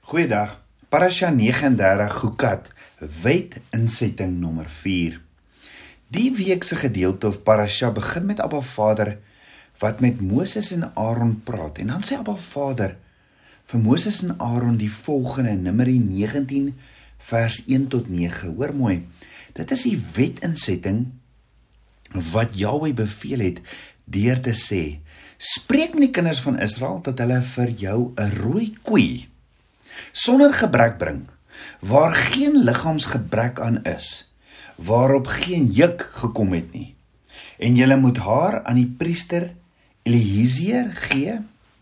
Goeiedag. Parasha 39 Gukat, wet insetting nommer 4. Die week se gedeelte of parasha begin met Abba Vader wat met Moses en Aaron praat en dan sê Abba Vader vir Moses en Aaron die volgende Numeri 19 vers 1 tot 9. Hoor mooi. Dit is die wet insetting wat Jahweh beveel het deur te sê: Spreek met die kinders van Israel dat hulle vir jou 'n rooi koei sonder gebrek bring waar geen liggaamsgebrek aan is waarop geen juk gekom het nie. En jy moet haar aan die priester Eliezer gee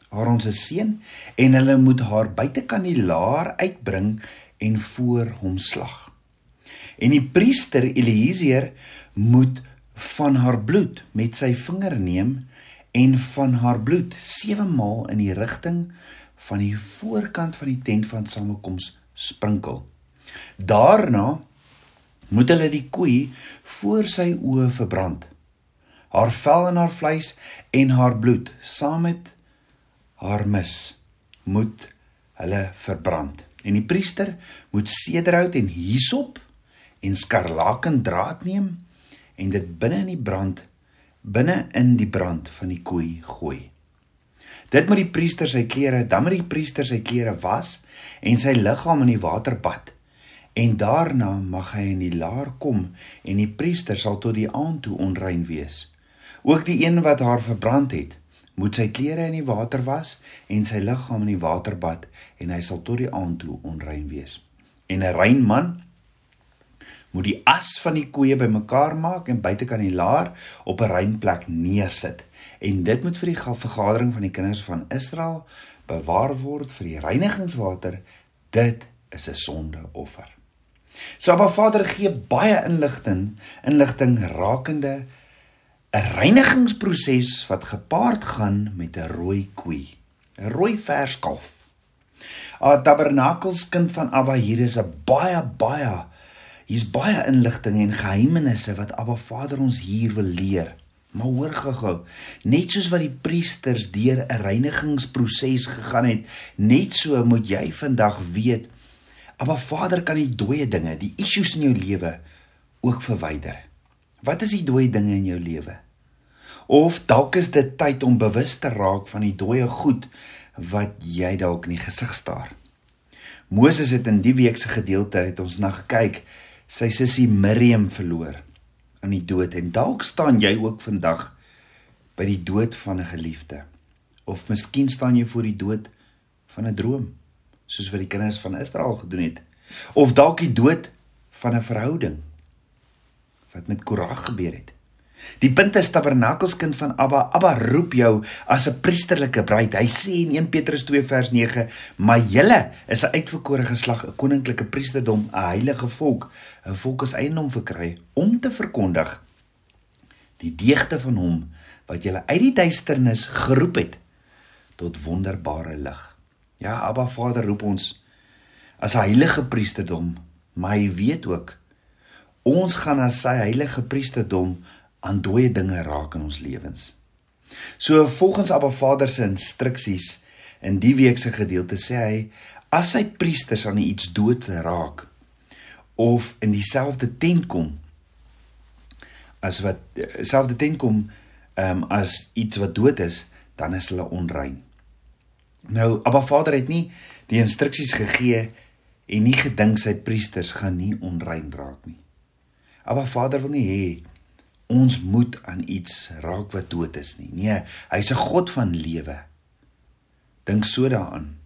Aaron se seun en hulle moet haar buitekant die laar uitbring en voor hom slag. En die priester Eliezer moet van haar bloed met sy vinger neem en van haar bloed sewe maal in die rigting van die voorkant van die tent van samekoms sprinkel. Daarna moet hulle die koei voor sy oë verbrand. Haar vel en haar vleis en haar bloed saam met haar mis moet hulle verbrand. En die priester moet sederhout en hisop en skarlakendraad neem en dit binne in die brand binne in die brand van die koei gooi. Dit moet die priester sy klere, dan moet die priester sy klere was en sy liggaam in die water bad. En daarna mag hy in die laar kom en die priester sal tot die aand toe onrein wees. Ook die een wat haar verbrand het, moet sy klere in die water was en sy liggaam in die water bad en hy sal tot die aand toe onrein wees. En 'n rein man moet die as van die koeie bymekaar maak en buitekant die laar op 'n rein plek neersit en dit moet vir die vergadering van die kinders van Israel bewaar word vir die reinigingswater. Dit is 'n sondeoffer. So Abba Vader gee baie inligting, inligting rakende 'n reinigingsproses wat gepaard gaan met 'n rooi koei, 'n rooi verskalf. 'n Tabernakels kind van Abba hier is 'n baie baie hier's baie inligting en geheimenisse wat Abba Vader ons hier wil leer. Maar hoor gou-gou, net soos wat die priesters deur 'n reinigingsproses gegaan het, net so moet jy vandag weet, Abba Vader kan die dooie dinge, die issues in jou lewe ook verwyder. Wat is die dooie dinge in jou lewe? Of dalk is dit tyd om bewus te raak van die dooie goed wat jy dalk in die gesig staar. Moses het in die week se gedeelte het ons na gekyk, sy sussie Miriam verloor aan die dood en dalk staan jy ook vandag by die dood van 'n geliefde. Of miskien staan jy voor die dood van 'n droom soos wat die kinders van Israel gedoen het. Of dalk die dood van 'n verhouding wat met Korag gebeur het Die punt is tabernakelskind van Abba. Abba roep jou as 'n priesterlike bruid. Hy sê in 1 Petrus 2 vers 9: "Maar julle is 'n uitverkore geslag, 'n koninklike priesterdom, 'n heilige volk, 'n volk as eiendom verkry om te verkondig die deugde van hom wat julle uit die duisternis geroep het tot wonderbare lig." Ja, Abba Vader roep ons as 'n heilige priesterdom, maar hy weet ook ons gaan as sy heilige priesterdom aan dooie dinge raak in ons lewens. So volgens Abba Vader se instruksies in die week se gedeelte sê hy as sy priesters aan iets dood raak of in dieselfde tent kom as wat selfde tent kom um, as iets wat dood is, dan is hulle onrein. Nou Abba Vader het nie die instruksies gegee en nie gedink sy priesters gaan nie onrein raak nie. Abba Vader wil nie hê ons moet aan iets raak wat dood is nie. Nee, hy's 'n God van lewe. Dink so daaraan.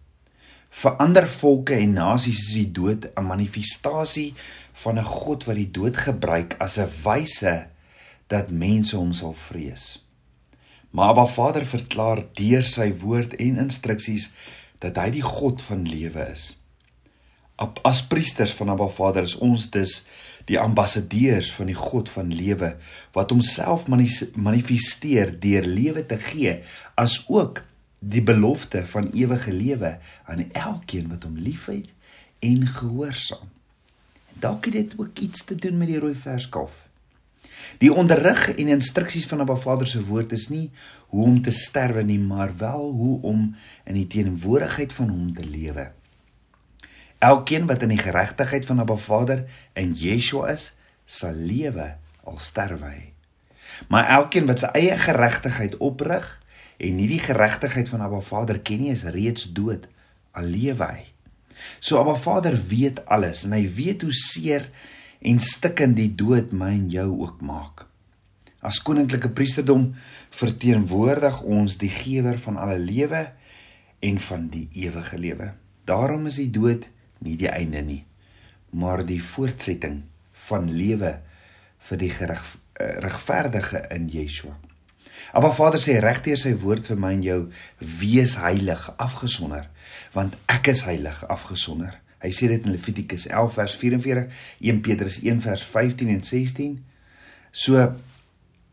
Vir ander volke en nasies is die dood 'n manifestasie van 'n God wat die dood gebruik as 'n wyse dat mense hom sal vrees. Maar Abba Vader verklaar deur sy woord en instruksies dat hy die God van lewe is. As priesters van Abba Vader is ons dus die ambassadeurs van die God van lewe wat homself manifesteer deur lewe te gee as ook die belofte van ewige lewe aan elkeen wat hom liefhet en gehoorsaam. Dalk het dit ook iets te doen met die rooi verskalf. Die onderrig en instruksies van Abba Vader se woord is nie hoe om te sterwe nie, maar wel hoe om in die teenwoordigheid van hom te lewe. Elkeen wat in die geregtigheid van Abba Vader in Yeshua is, sal lewe al sterwe hy. Maar elkeen wat sy eie geregtigheid oprig en nie die geregtigheid van Abba Vader ken nie, is reeds dood al lewe hy. So Abba Vader weet alles en hy weet hoe seer en stikkend die dood my en jou ook maak. As koninklike priesterdom verteenwoordig ons die gewer van alle lewe en van die ewige lewe. Daarom is die dood nie die einde nie, maar die voortsetting van lewe vir die gereg, eh, regverdige in Yeshua. Maar Vader sê regdeur sy woord vir my en jou, wees heilig, afgesonder, want ek is heilig, afgesonder. Hy sê dit in Levitikus 11 vers 44, 1 Petrus 1 vers 15 en 16. So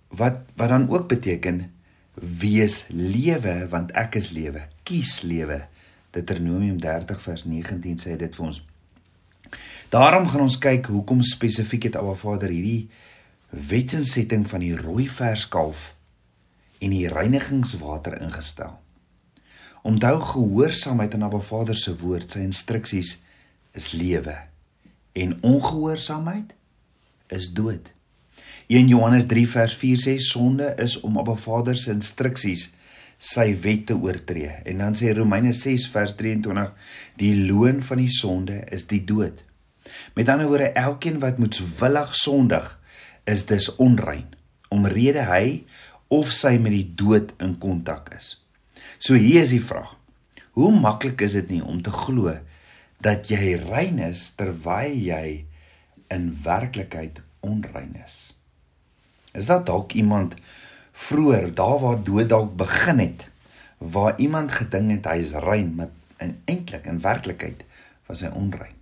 wat wat dan ook beteken wees lewe want ek is lewe. Kies lewe. Deuteronomium 30 vers 19 sê dit vir ons. Daarom gaan ons kyk hoekom spesifiek het Abba Vader hierdie wetsinsetting van die rooi verskalf en die reinigingswater ingestel. Onthou gehoorsaamheid aan Abba Vader se woord, sy instruksies is lewe en ongehoorsaamheid is dood. 1 Johannes 3 vers 4 sê sonde is om Abba Vader se instruksies sy wet te oortree. En dan sê Romeine 6 vers 23 die loon van die sonde is die dood. Met ander woorde elkeen wat moetswillig sondig is dis onrein omrede hy of sy met die dood in kontak is. So hier is die vraag. Hoe maklik is dit nie om te glo dat jy rein is terwyl jy in werklikheid onrein is? Is daar dalk iemand vroeër daar waar dood dalk begin het waar iemand gedink het hy is rein, maar in eintlik in werklikheid was hy onrein.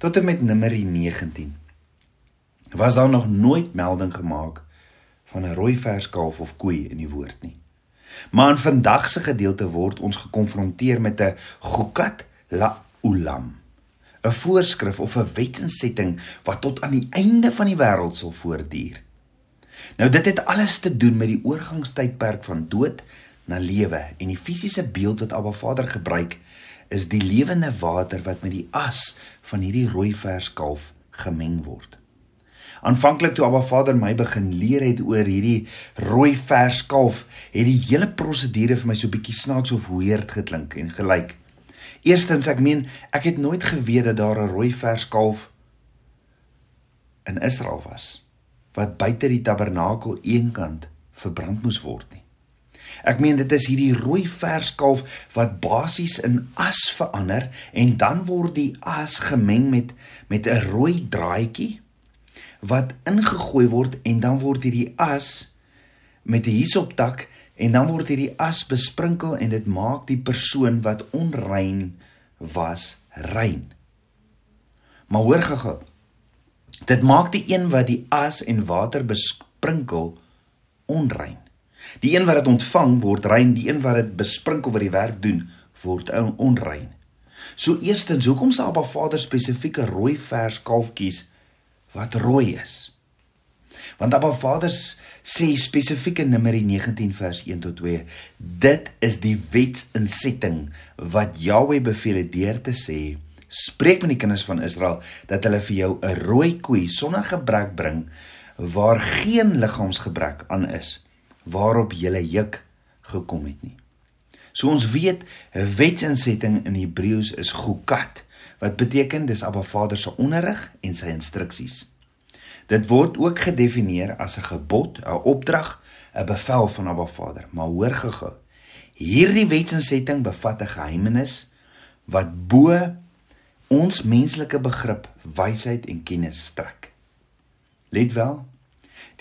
Tot en met Numeri 19 was daar nog nooit melding gemaak van 'n rooi verskalf of koei in die woord nie. Maar in vandag se gedeelte word ons gekonfronteer met 'n gukat la ulam, 'n voorskrif of 'n wetsinsetting wat tot aan die einde van die wêreld sal voortduur. Nou dit het alles te doen met die oorgangstydperk van dood na lewe en die fisiese beeld wat Abba Vader gebruik is die lewende water wat met die as van hierdie rooi verskalf gemeng word. Aanvanklik toe Abba Vader my begin leer het oor hierdie rooi verskalf, het die hele prosedure vir my so bietjie snaaks of weird geklink en gelyk. Eerstens, ek meen, ek het nooit geweet dat daar 'n rooi verskalf in Israel was wat buite die tabernakel eenkant verbrand moes word nie. Ek meen dit is hierdie rooi verskalf wat basies in as verander en dan word die as gemeng met met 'n rooi draadjie wat ingegooi word en dan word hierdie as met 'n hisoptak en dan word hierdie as besprinkel en dit maak die persoon wat onrein was rein. Maar hoor gou-gou, Dit maak die een wat die as en water besprinkel onrein. Die een wat dit ontvang word rein, die een wat dit besprinkel wat die werk doen word onrein. So eerstens, hoekom sê Abba Vader spesifieke rooi vers kalfkies wat rooi is? Want Abba Vader sê spesifiek in Numeri 19 vers 1 tot 2, dit is die wetsinsetting wat Jahweh beveel het deur te sê Spreek met die kinders van Israel dat hulle vir jou 'n rooi koei sonder gebrek bring waar geen liggaamsgebrek aan is waarop jy juk gekom het nie. So ons weet 'n wetsinsetting in Hebreëus is gukat wat beteken dis Abba Vader se onderrig en sy instruksies. Dit word ook gedefinieer as 'n gebod, 'n opdrag, 'n bevel van Abba Vader. Maar hoor gou-gou. Hierdie wetsinsetting bevat 'n geheimenis wat bo ons menslike begrip wysheid en kennis strek. Let wel,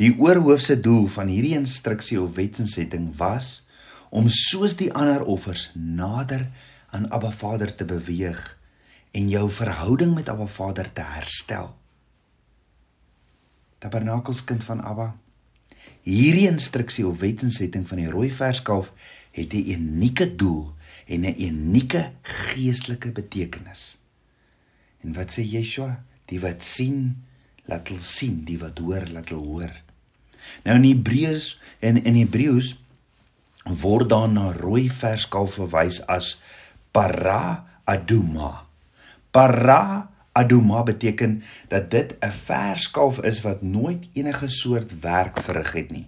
die oorhoofse doel van hierdie instruksie of wetsinsetting was om soos die ander offers nader aan Abba Vader te beweeg en jou verhouding met Abba Vader te herstel. Tabernakelskind van Abba. Hierdie instruksie of wetsinsetting van die rooi verskalf het 'n unieke doel en 'n unieke geestelike betekenis. En wat sê Yeshua? Die wat sien, laat hulle sien, die wat hoor, laat hulle hoor. Nou in Hebreëus en in Hebreëus word daar na rooi verskalf verwys as para aduma. Para aduma beteken dat dit 'n verskalf is wat nooit enige soort werk verrig het nie.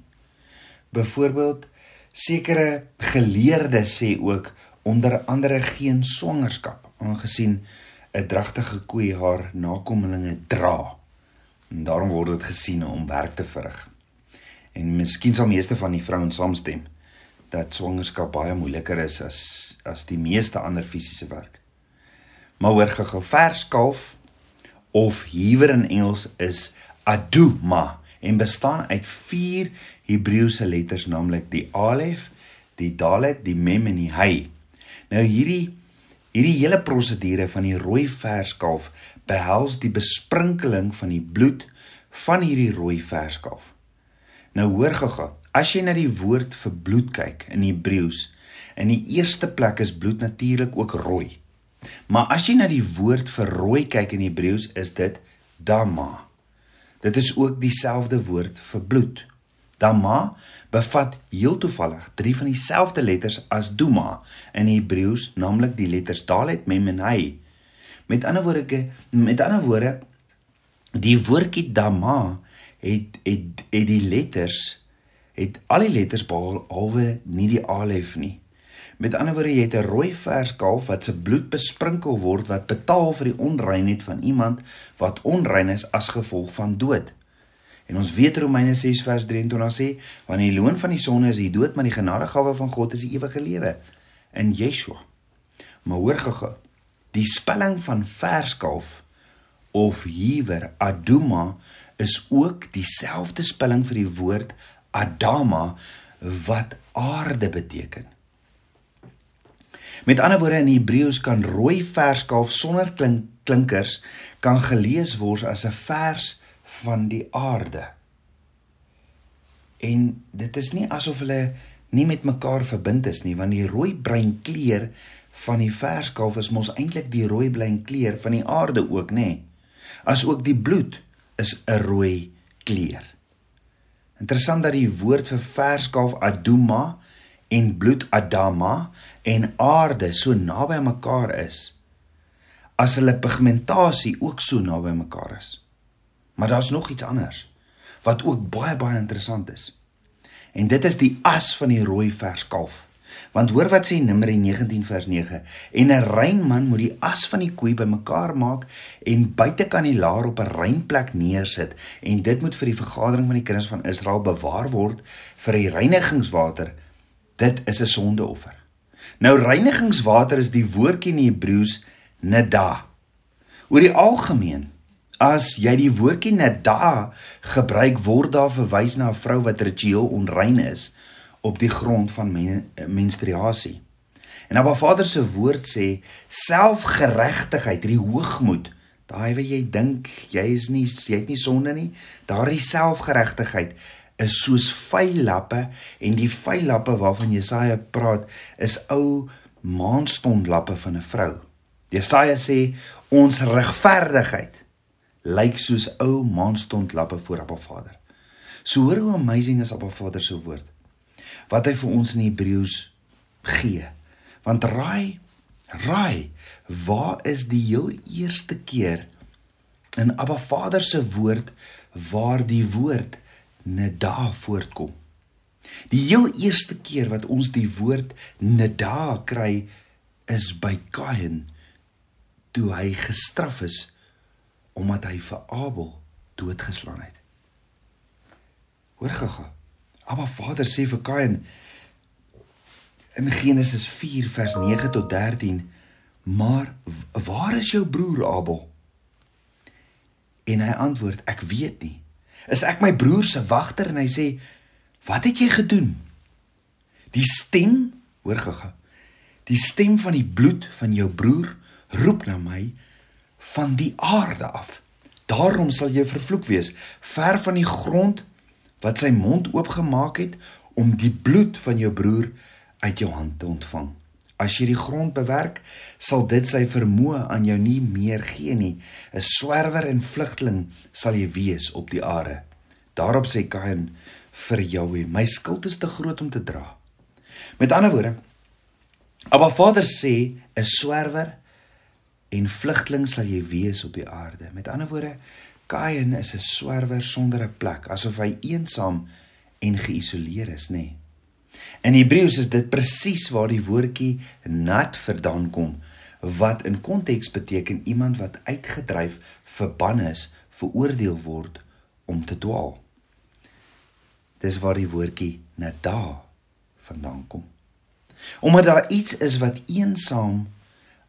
Byvoorbeeld sekere geleerdes sê ook onder andere geen swangerskap aangesien 'n dragtige koei haar nakommelinge dra. En daarom word dit gesien om werk te verrig. En miskien sal meeste van die vrouens saamstem dat swangerskap baie moeiliker is as as die meeste ander fisiese werk. Maar hoor gou-gou verskalf of Hebreë in Engels is aduma en bestaan uit vier Hebreëse letters naamlik die alef, die dalet, die mem en die hy. Nou hierdie hierdie hele prosedure van die rooi verskalf behels die besprinkeling van die bloed van hierdie rooi verskalf. Nou hoor gou-gou, as jy na die woord vir bloed kyk in Hebreëus, in die eerste plek is bloed natuurlik ook rooi. Maar as jy na die woord vir rooi kyk in Hebreëus, is dit dama. Dit is ook dieselfde woord vir bloed. Dama bevat heel toevallig drie van dieselfde letters as duma in Hebreëus, naamlik die letters dalet, mem en hy. Met ander woorde, met ander woorde, die woordjie dama het het het die letters het al die letters behalwe nie die alef nie. Met ander woorde, jy het 'n rooi verskalf wat se bloed besprinkel word wat betaal vir die onreinheid van iemand wat onrein is as gevolg van dood. En ons weet Romeine 6 vers 23 sê, want die loon van die sonde is die dood, maar die genadegawe van God is die ewige lewe in Yeshua. Maar hoor gou, die spelling van verskalf of Hewer Aduma is ook dieselfde spelling vir die woord Adama wat aarde beteken. Met ander woorde in Hebreëus kan rooi verskalf sonder klink, klinkers kan gelees word as 'n vers van die aarde. En dit is nie asof hulle nie met mekaar verbind is nie, want die rooi bruin kleur van die verskalf is mos eintlik die rooi bruin kleur van die aarde ook, nê? As ook die bloed is 'n rooi kleur. Interessant dat die woord vir verskalf aduma en bloed adama en aarde so naby mekaar is as hulle pigmentasie ook so naby mekaar is. Maar daar's nog iets anders wat ook baie baie interessant is. En dit is die as van die rooi verskalf. Want hoor wat sê Numeri 19 vers 9 en 'n rein man moet die as van die koei bymekaar maak en buitekant die laar op 'n rein plek neersit en dit moet vir die vergadering van die kinders van Israel bewaar word vir die reinigingswater. Dit is 'n sondeoffer. Nou reinigingswater is die woordjie in Hebreëus nada. Oor die algemeen as jy die woordjie nada gebruik word daar verwys na 'n vrou wat ritueel onrein is op die grond van men menstruasie. En Abba Vader se woord sê selfgeregtigheid, die hoogmoed, daai wat jy dink jy is nie jy het nie sonde nie, daardie selfgeregtigheid is soos veilappe en die veilappe waarvan Jesaja praat is ou maanstondlappe van 'n vrou. Jesaja sê ons regverdigheid lyk soos ou maanstondlappe voor Abba Vader. So hoor hoe amazing is Abba Vader se woord. Wat hy vir ons in Hebreëus gee. Want raai, raai, waar is die heel eerste keer in Abba Vader se woord waar die woord nada voortkom. Die heel eerste keer wat ons die woord nada kry is by Kain toe hy gestraf is omdat hy vir Abel doodgeslaan het. Hoor gaga. Abba Vader sê vir Kain in Genesis 4 vers 9 tot 13: "Maar waar is jou broer Abel?" En hy antwoord: "Ek weet nie." is ek my broer se wagter en hy sê wat het jy gedoen die stem hoor gaga die stem van die bloed van jou broer roep na my van die aarde af daarom sal jy vervloek wees ver van die grond wat sy mond oopgemaak het om die bloed van jou broer uit jou hand te ontvang As jy die grond bewerk, sal dit sy vermoë aan jou nie meer gee nie. 'n Swerwer en vlugteling sal jy wees op die aarde. Daarop sê Kain vir Jahwe: "My skuld is te groot om te dra." Met ander woorde, Abba Vader sê 'n swerwer en vlugteling sal jy wees op die aarde. Met ander woorde, Kain is 'n swerwer sonder 'n plek, asof hy eensaam en geïsoleer is, nê. Nee. In Hebreëus is dit presies waar die woordjie nat vandaan kom wat in konteks beteken iemand wat uitgedryf, verban is, veroordeel word om te dwaal. Dis waar die woordjie nada vandaan kom. Omdat daar iets is wat eensaam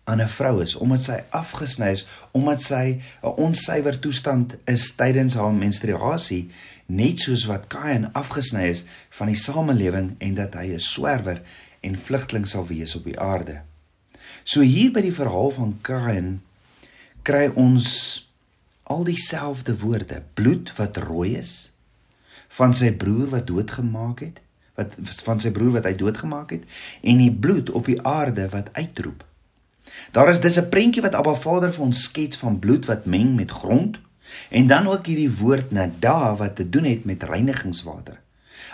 aan 'n vrou is, omdat sy afgesny is, omdat sy 'n onsuiwer toestand is tydens haar menstruasie, net soos wat Kain afgesny is van die samelewing en dat hy 'n swerwer en vlugteling sal wees op die aarde. So hier by die verhaal van Kain kry ons al dieselfde woorde, bloed wat rooi is van sy broer wat doodgemaak het, wat van sy broer wat hy doodgemaak het en die bloed op die aarde wat uitroep. Daar is dis 'n prentjie wat Abba Vader vir ons skets van bloed wat meng met grond en dan ook hierdie woord nada wat te doen het met reinigingswater.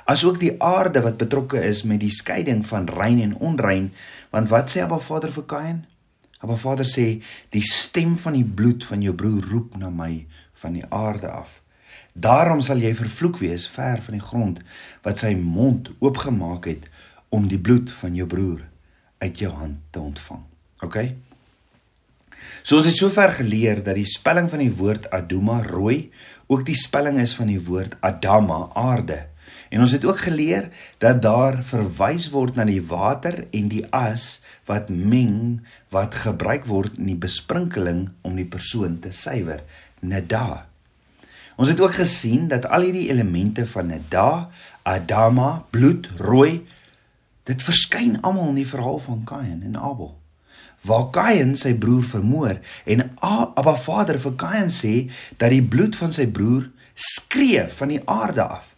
Asook die aarde wat betrokke is met die skeiding van rein en onrein, want wat sê Abba Vader vir Kain? Abba Vader sê die stem van die bloed van jou broer roep na my van die aarde af. Daarom sal jy vervloek wees ver van die grond wat sy mond oopgemaak het om die bloed van jou broer uit jou hand te ontvang. OK? So ons het sover geleer dat die spelling van die woord Aduma rooi ook die spelling is van die woord Adama aarde. En ons het ook geleer dat daar verwys word na die water en die as wat meng wat gebruik word in die besprinkeling om die persoon te suiwer, nada. Ons het ook gesien dat al hierdie elemente van Nada, Adama, bloed, rooi, dit verskyn almal in die verhaal van Kain en Abel. Waar Kain sy broer vermoor en Abba Vader vir Kain sê dat die bloed van sy broer skree van die aarde af.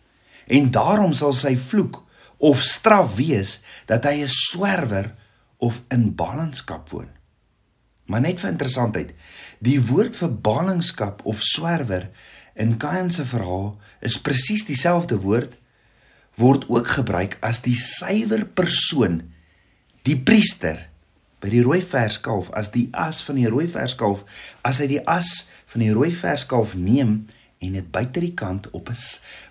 En daarom sal sy vloek of straf wees dat hy 'n swerwer of in ballingskap woon. Maar net vir interessantheid, die woord vir ballingskap of swerwer in Kain se verhaal is presies dieselfde woord word ook gebruik as die suiwer persoon die priester by die rooi verskalf as die as van die rooi verskalf as hy die as van die rooi verskalf neem en dit buite die kant op 'n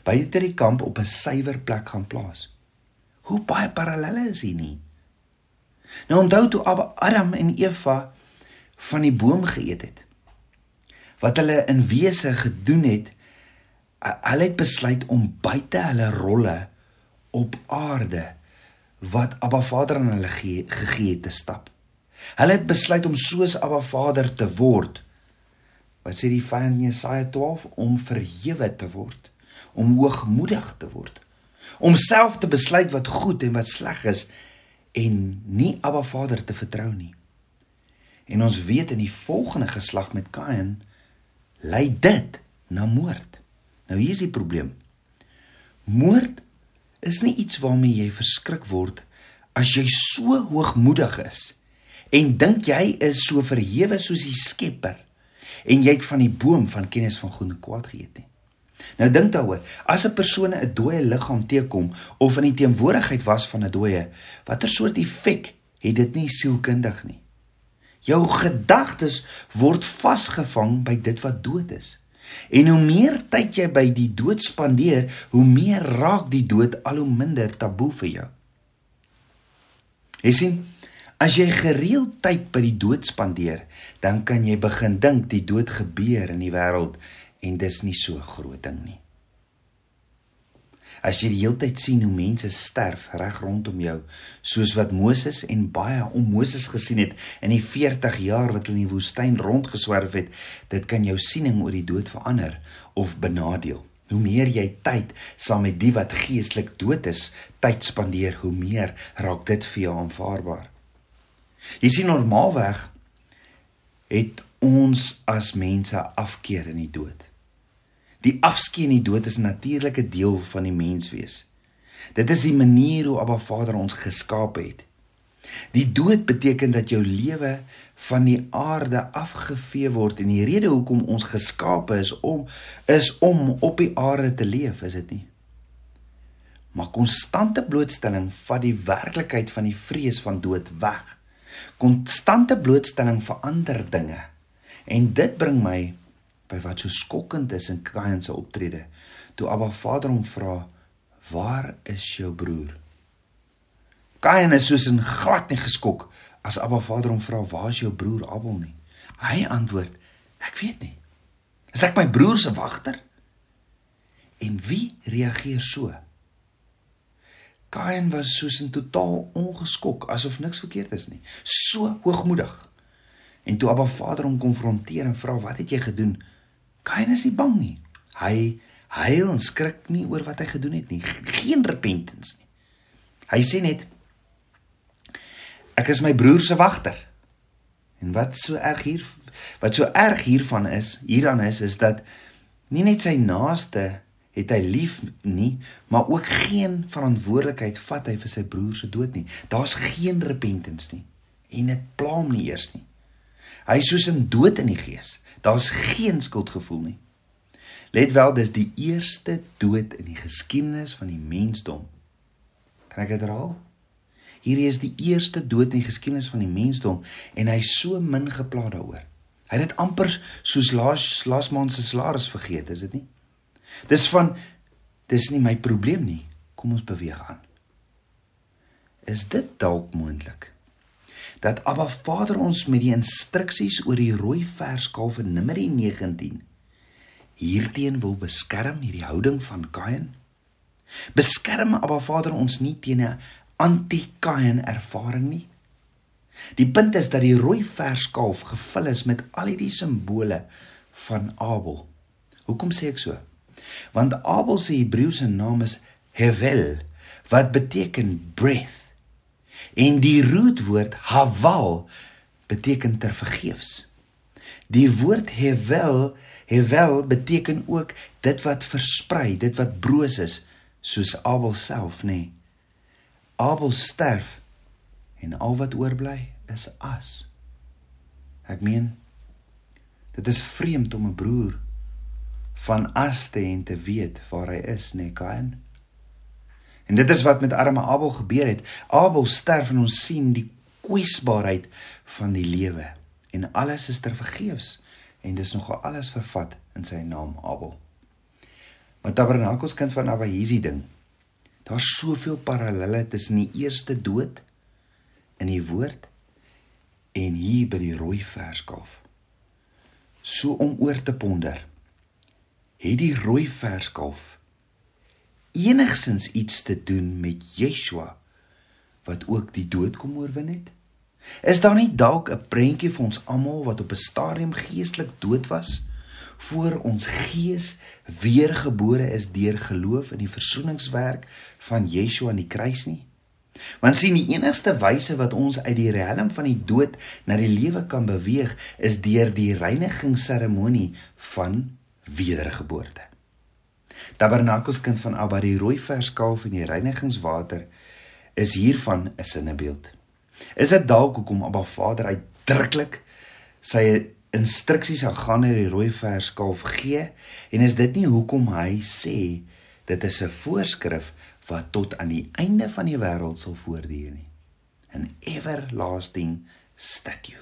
buite die kamp op 'n suiwer plek gaan plaas. Hoe baie parallelle is hier nie. Nou onthou toe Adam en Eva van die boom geëet het wat hulle in wese gedoen het, hulle het besluit om buite hulle rolle op aarde wat Abba Vader aan hulle ge gegee het te stap. Hulle het besluit om soos Abba Vader te word. Wat sê die vyand in Jesaja 12 om verhewe te word, om hoogmoedig te word, om self te besluit wat goed en wat sleg is en nie Abba Vader te vertrou nie. En ons weet in die volgende geslag met Kain lei dit na moord. Nou hier is die probleem. Moord is nie iets waarmee jy verskrik word as jy so hoogmoedig is en dink jy is so verhewe soos die Skepper en jy het van die boom van kennis van goed en kwaad geëet nie. Nou dink daaroor, as 'n persoon 'n dooie liggaam teekom of in die teenwoordigheid was van 'n dooie, watter soort effek het dit nie sielkundig nie? Jou gedagtes word vasgevang by dit wat dood is. En hoe meer tyd jy by die dood spandeer, hoe meer raak die dood al hoe minder taboe vir jou. Jy sien, as jy gereeld tyd by die dood spandeer, dan kan jy begin dink die dood gebeur in die wêreld en dis nie so groot ding nie. As jy die hele tyd sien hoe mense sterf reg rondom jou, soos wat Moses en baie om Moses gesien het in die 40 jaar wat hulle in die woestyn rondgeswerf het, dit kan jou siening oor die dood verander of benadeel. Hoe meer jy tyd saam met die wat geestelik dood is, tyd spandeer, hoe meer raak dit vir jou aanvaarbaar. Jy sien normaalweg het ons as mense afkeer in die dood. Die afskeid en die dood is 'n natuurlike deel van die menswees. Dit is die manier hoe Abba Vader ons geskaap het. Die dood beteken dat jou lewe van die aarde afgevee word en die rede hoekom ons geskape is om is om op die aarde te leef, is dit nie? Maar konstante blootstelling vat die werklikheid van die vrees van dood weg. Konstante blootstelling vir ander dinge. En dit bring my by wat so skokkend is in Kain se optrede. Toe Abba Vader hom vra, "Waar is jou broer?" Kain is soos in glad nie geskok as Abba Vader hom vra, "Waar is jou broer Abel nie?" Hy antwoord, "Ek weet nie. Is ek my broer se wagter?" En wie reageer so? Kain was soos in totaal ongeskok, asof niks verkeerd is nie. So hoogmoedig. En toe Abba Vader hom konfronteer en vra, "Wat het jy gedoen?" Kain is nie bang nie. Hy huil en skrik nie oor wat hy gedoen het nie. Geen repentance nie. Hy sê net ek is my broer se wagter. En wat so erg hier wat so erg hiervan is, hieraan is is dat nie net sy naaste het hy lief nie, maar ook geen verantwoordelikheid vat hy vir sy broer se dood nie. Daar's geen repentance nie en dit pla hom nie eers nie. Hy is soos 'n dood in die gees. Daar's geen skuldgevoel nie. Let wel, dis die eerste dood in die geskiedenis van die mensdom. Kan ek dit herhaal? Hierdie is die eerste dood in die geskiedenis van die mensdom en hy so min gepla daaroor. Hy het dit amper soos laas laas maand se salaris vergeet, is dit nie? Dis van dis nie my probleem nie. Kom ons beweeg aan. Is dit dalk moontlik? dat Abba Vader ons met die instruksies oor die rooi verskalf in Numeri 19 hierteen wil beskerm hierdie houding van Kain. Beskerm Abba Vader ons nie teen 'n anti-Kain ervaring nie. Die punt is dat die rooi verskalf gevul is met al hierdie simbole van Abel. Hoekom sê ek so? Want Abel se Hebreëse naam is Hevel wat beteken breath En die roetwoord haval beteken ter vergeefs. Die woord hevel, hevel beteken ook dit wat versprei, dit wat broos is, soos Abel self, nê. Nee. Abel sterf en al wat oorbly is as. Ek meen dit is vreemd om 'n broer van as te en te weet waar hy is, nê, nee, Kain. En dit is wat met arme Abel gebeur het. Abel sterf en ons sien die kwesbaarheid van die lewe en alles is ter vergeefs en dis nogal alles vervat in sy naam Abel. Maar Tabernakels kind van Abba hierdie ding. Daar's soveel parallelle tussen die eerste dood in die woord en hier by die rooi verskalf. So om oor te ponder. Het die rooi verskalf enigsins iets te doen met Yeshua wat ook die dood kom oorwin het? Is daar nie dalk 'n prentjie vir ons almal wat op 'n stadium geestelik dood was voor ons gees weergebore is deur geloof in die versoeningswerk van Yeshua aan die kruis nie? Want sien die enigste wyse wat ons uit die riem van die dood na die lewe kan beweeg is deur die reinigingsseremonie van wedergeboorte. Tabernakels kind van Abba die rooi verskalf en die reinigingswater is hiervan 'n sinnebeeld. Is dit dalk hoekom Abba Vader uitdruklik sy instruksies aan gaan na die rooi verskalf gee en is dit nie hoekom hy sê dit is 'n voorskrif wat tot aan die einde van die wêreld sal voortduur nie. An everlasting statue.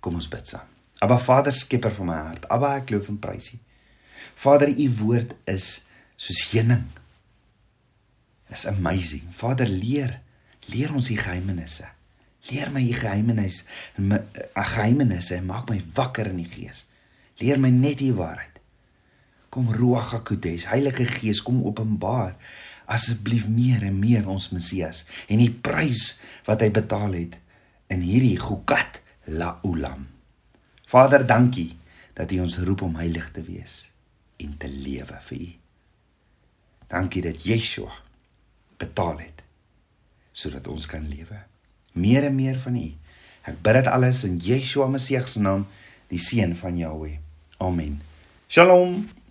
Kom ons bid saam. Abba Vader skepper van my hart. Abba ek loof en prys U. Vader, u woord is soos heuning. Is amazing. Vader, leer, leer ons die geheimenisse. Leer my die geheimenis, 'n geheimenisse en maak my wakker in die gees. Leer my net die waarheid. Kom Ruach HaKodes, Heilige Gees, kom openbaar asseblief meer en meer ons Messias en die prys wat hy betaal het in hierdie Gukat La Ulam. Vader, dankie dat U ons roep om heilig te wees en te lewe vir U. Dankie dat Yeshua betaal het sodat ons kan lewe. Meer en meer van U. Ek bid dit alles in Yeshua Messie se naam, die seun van Jahweh. Amen. Shalom.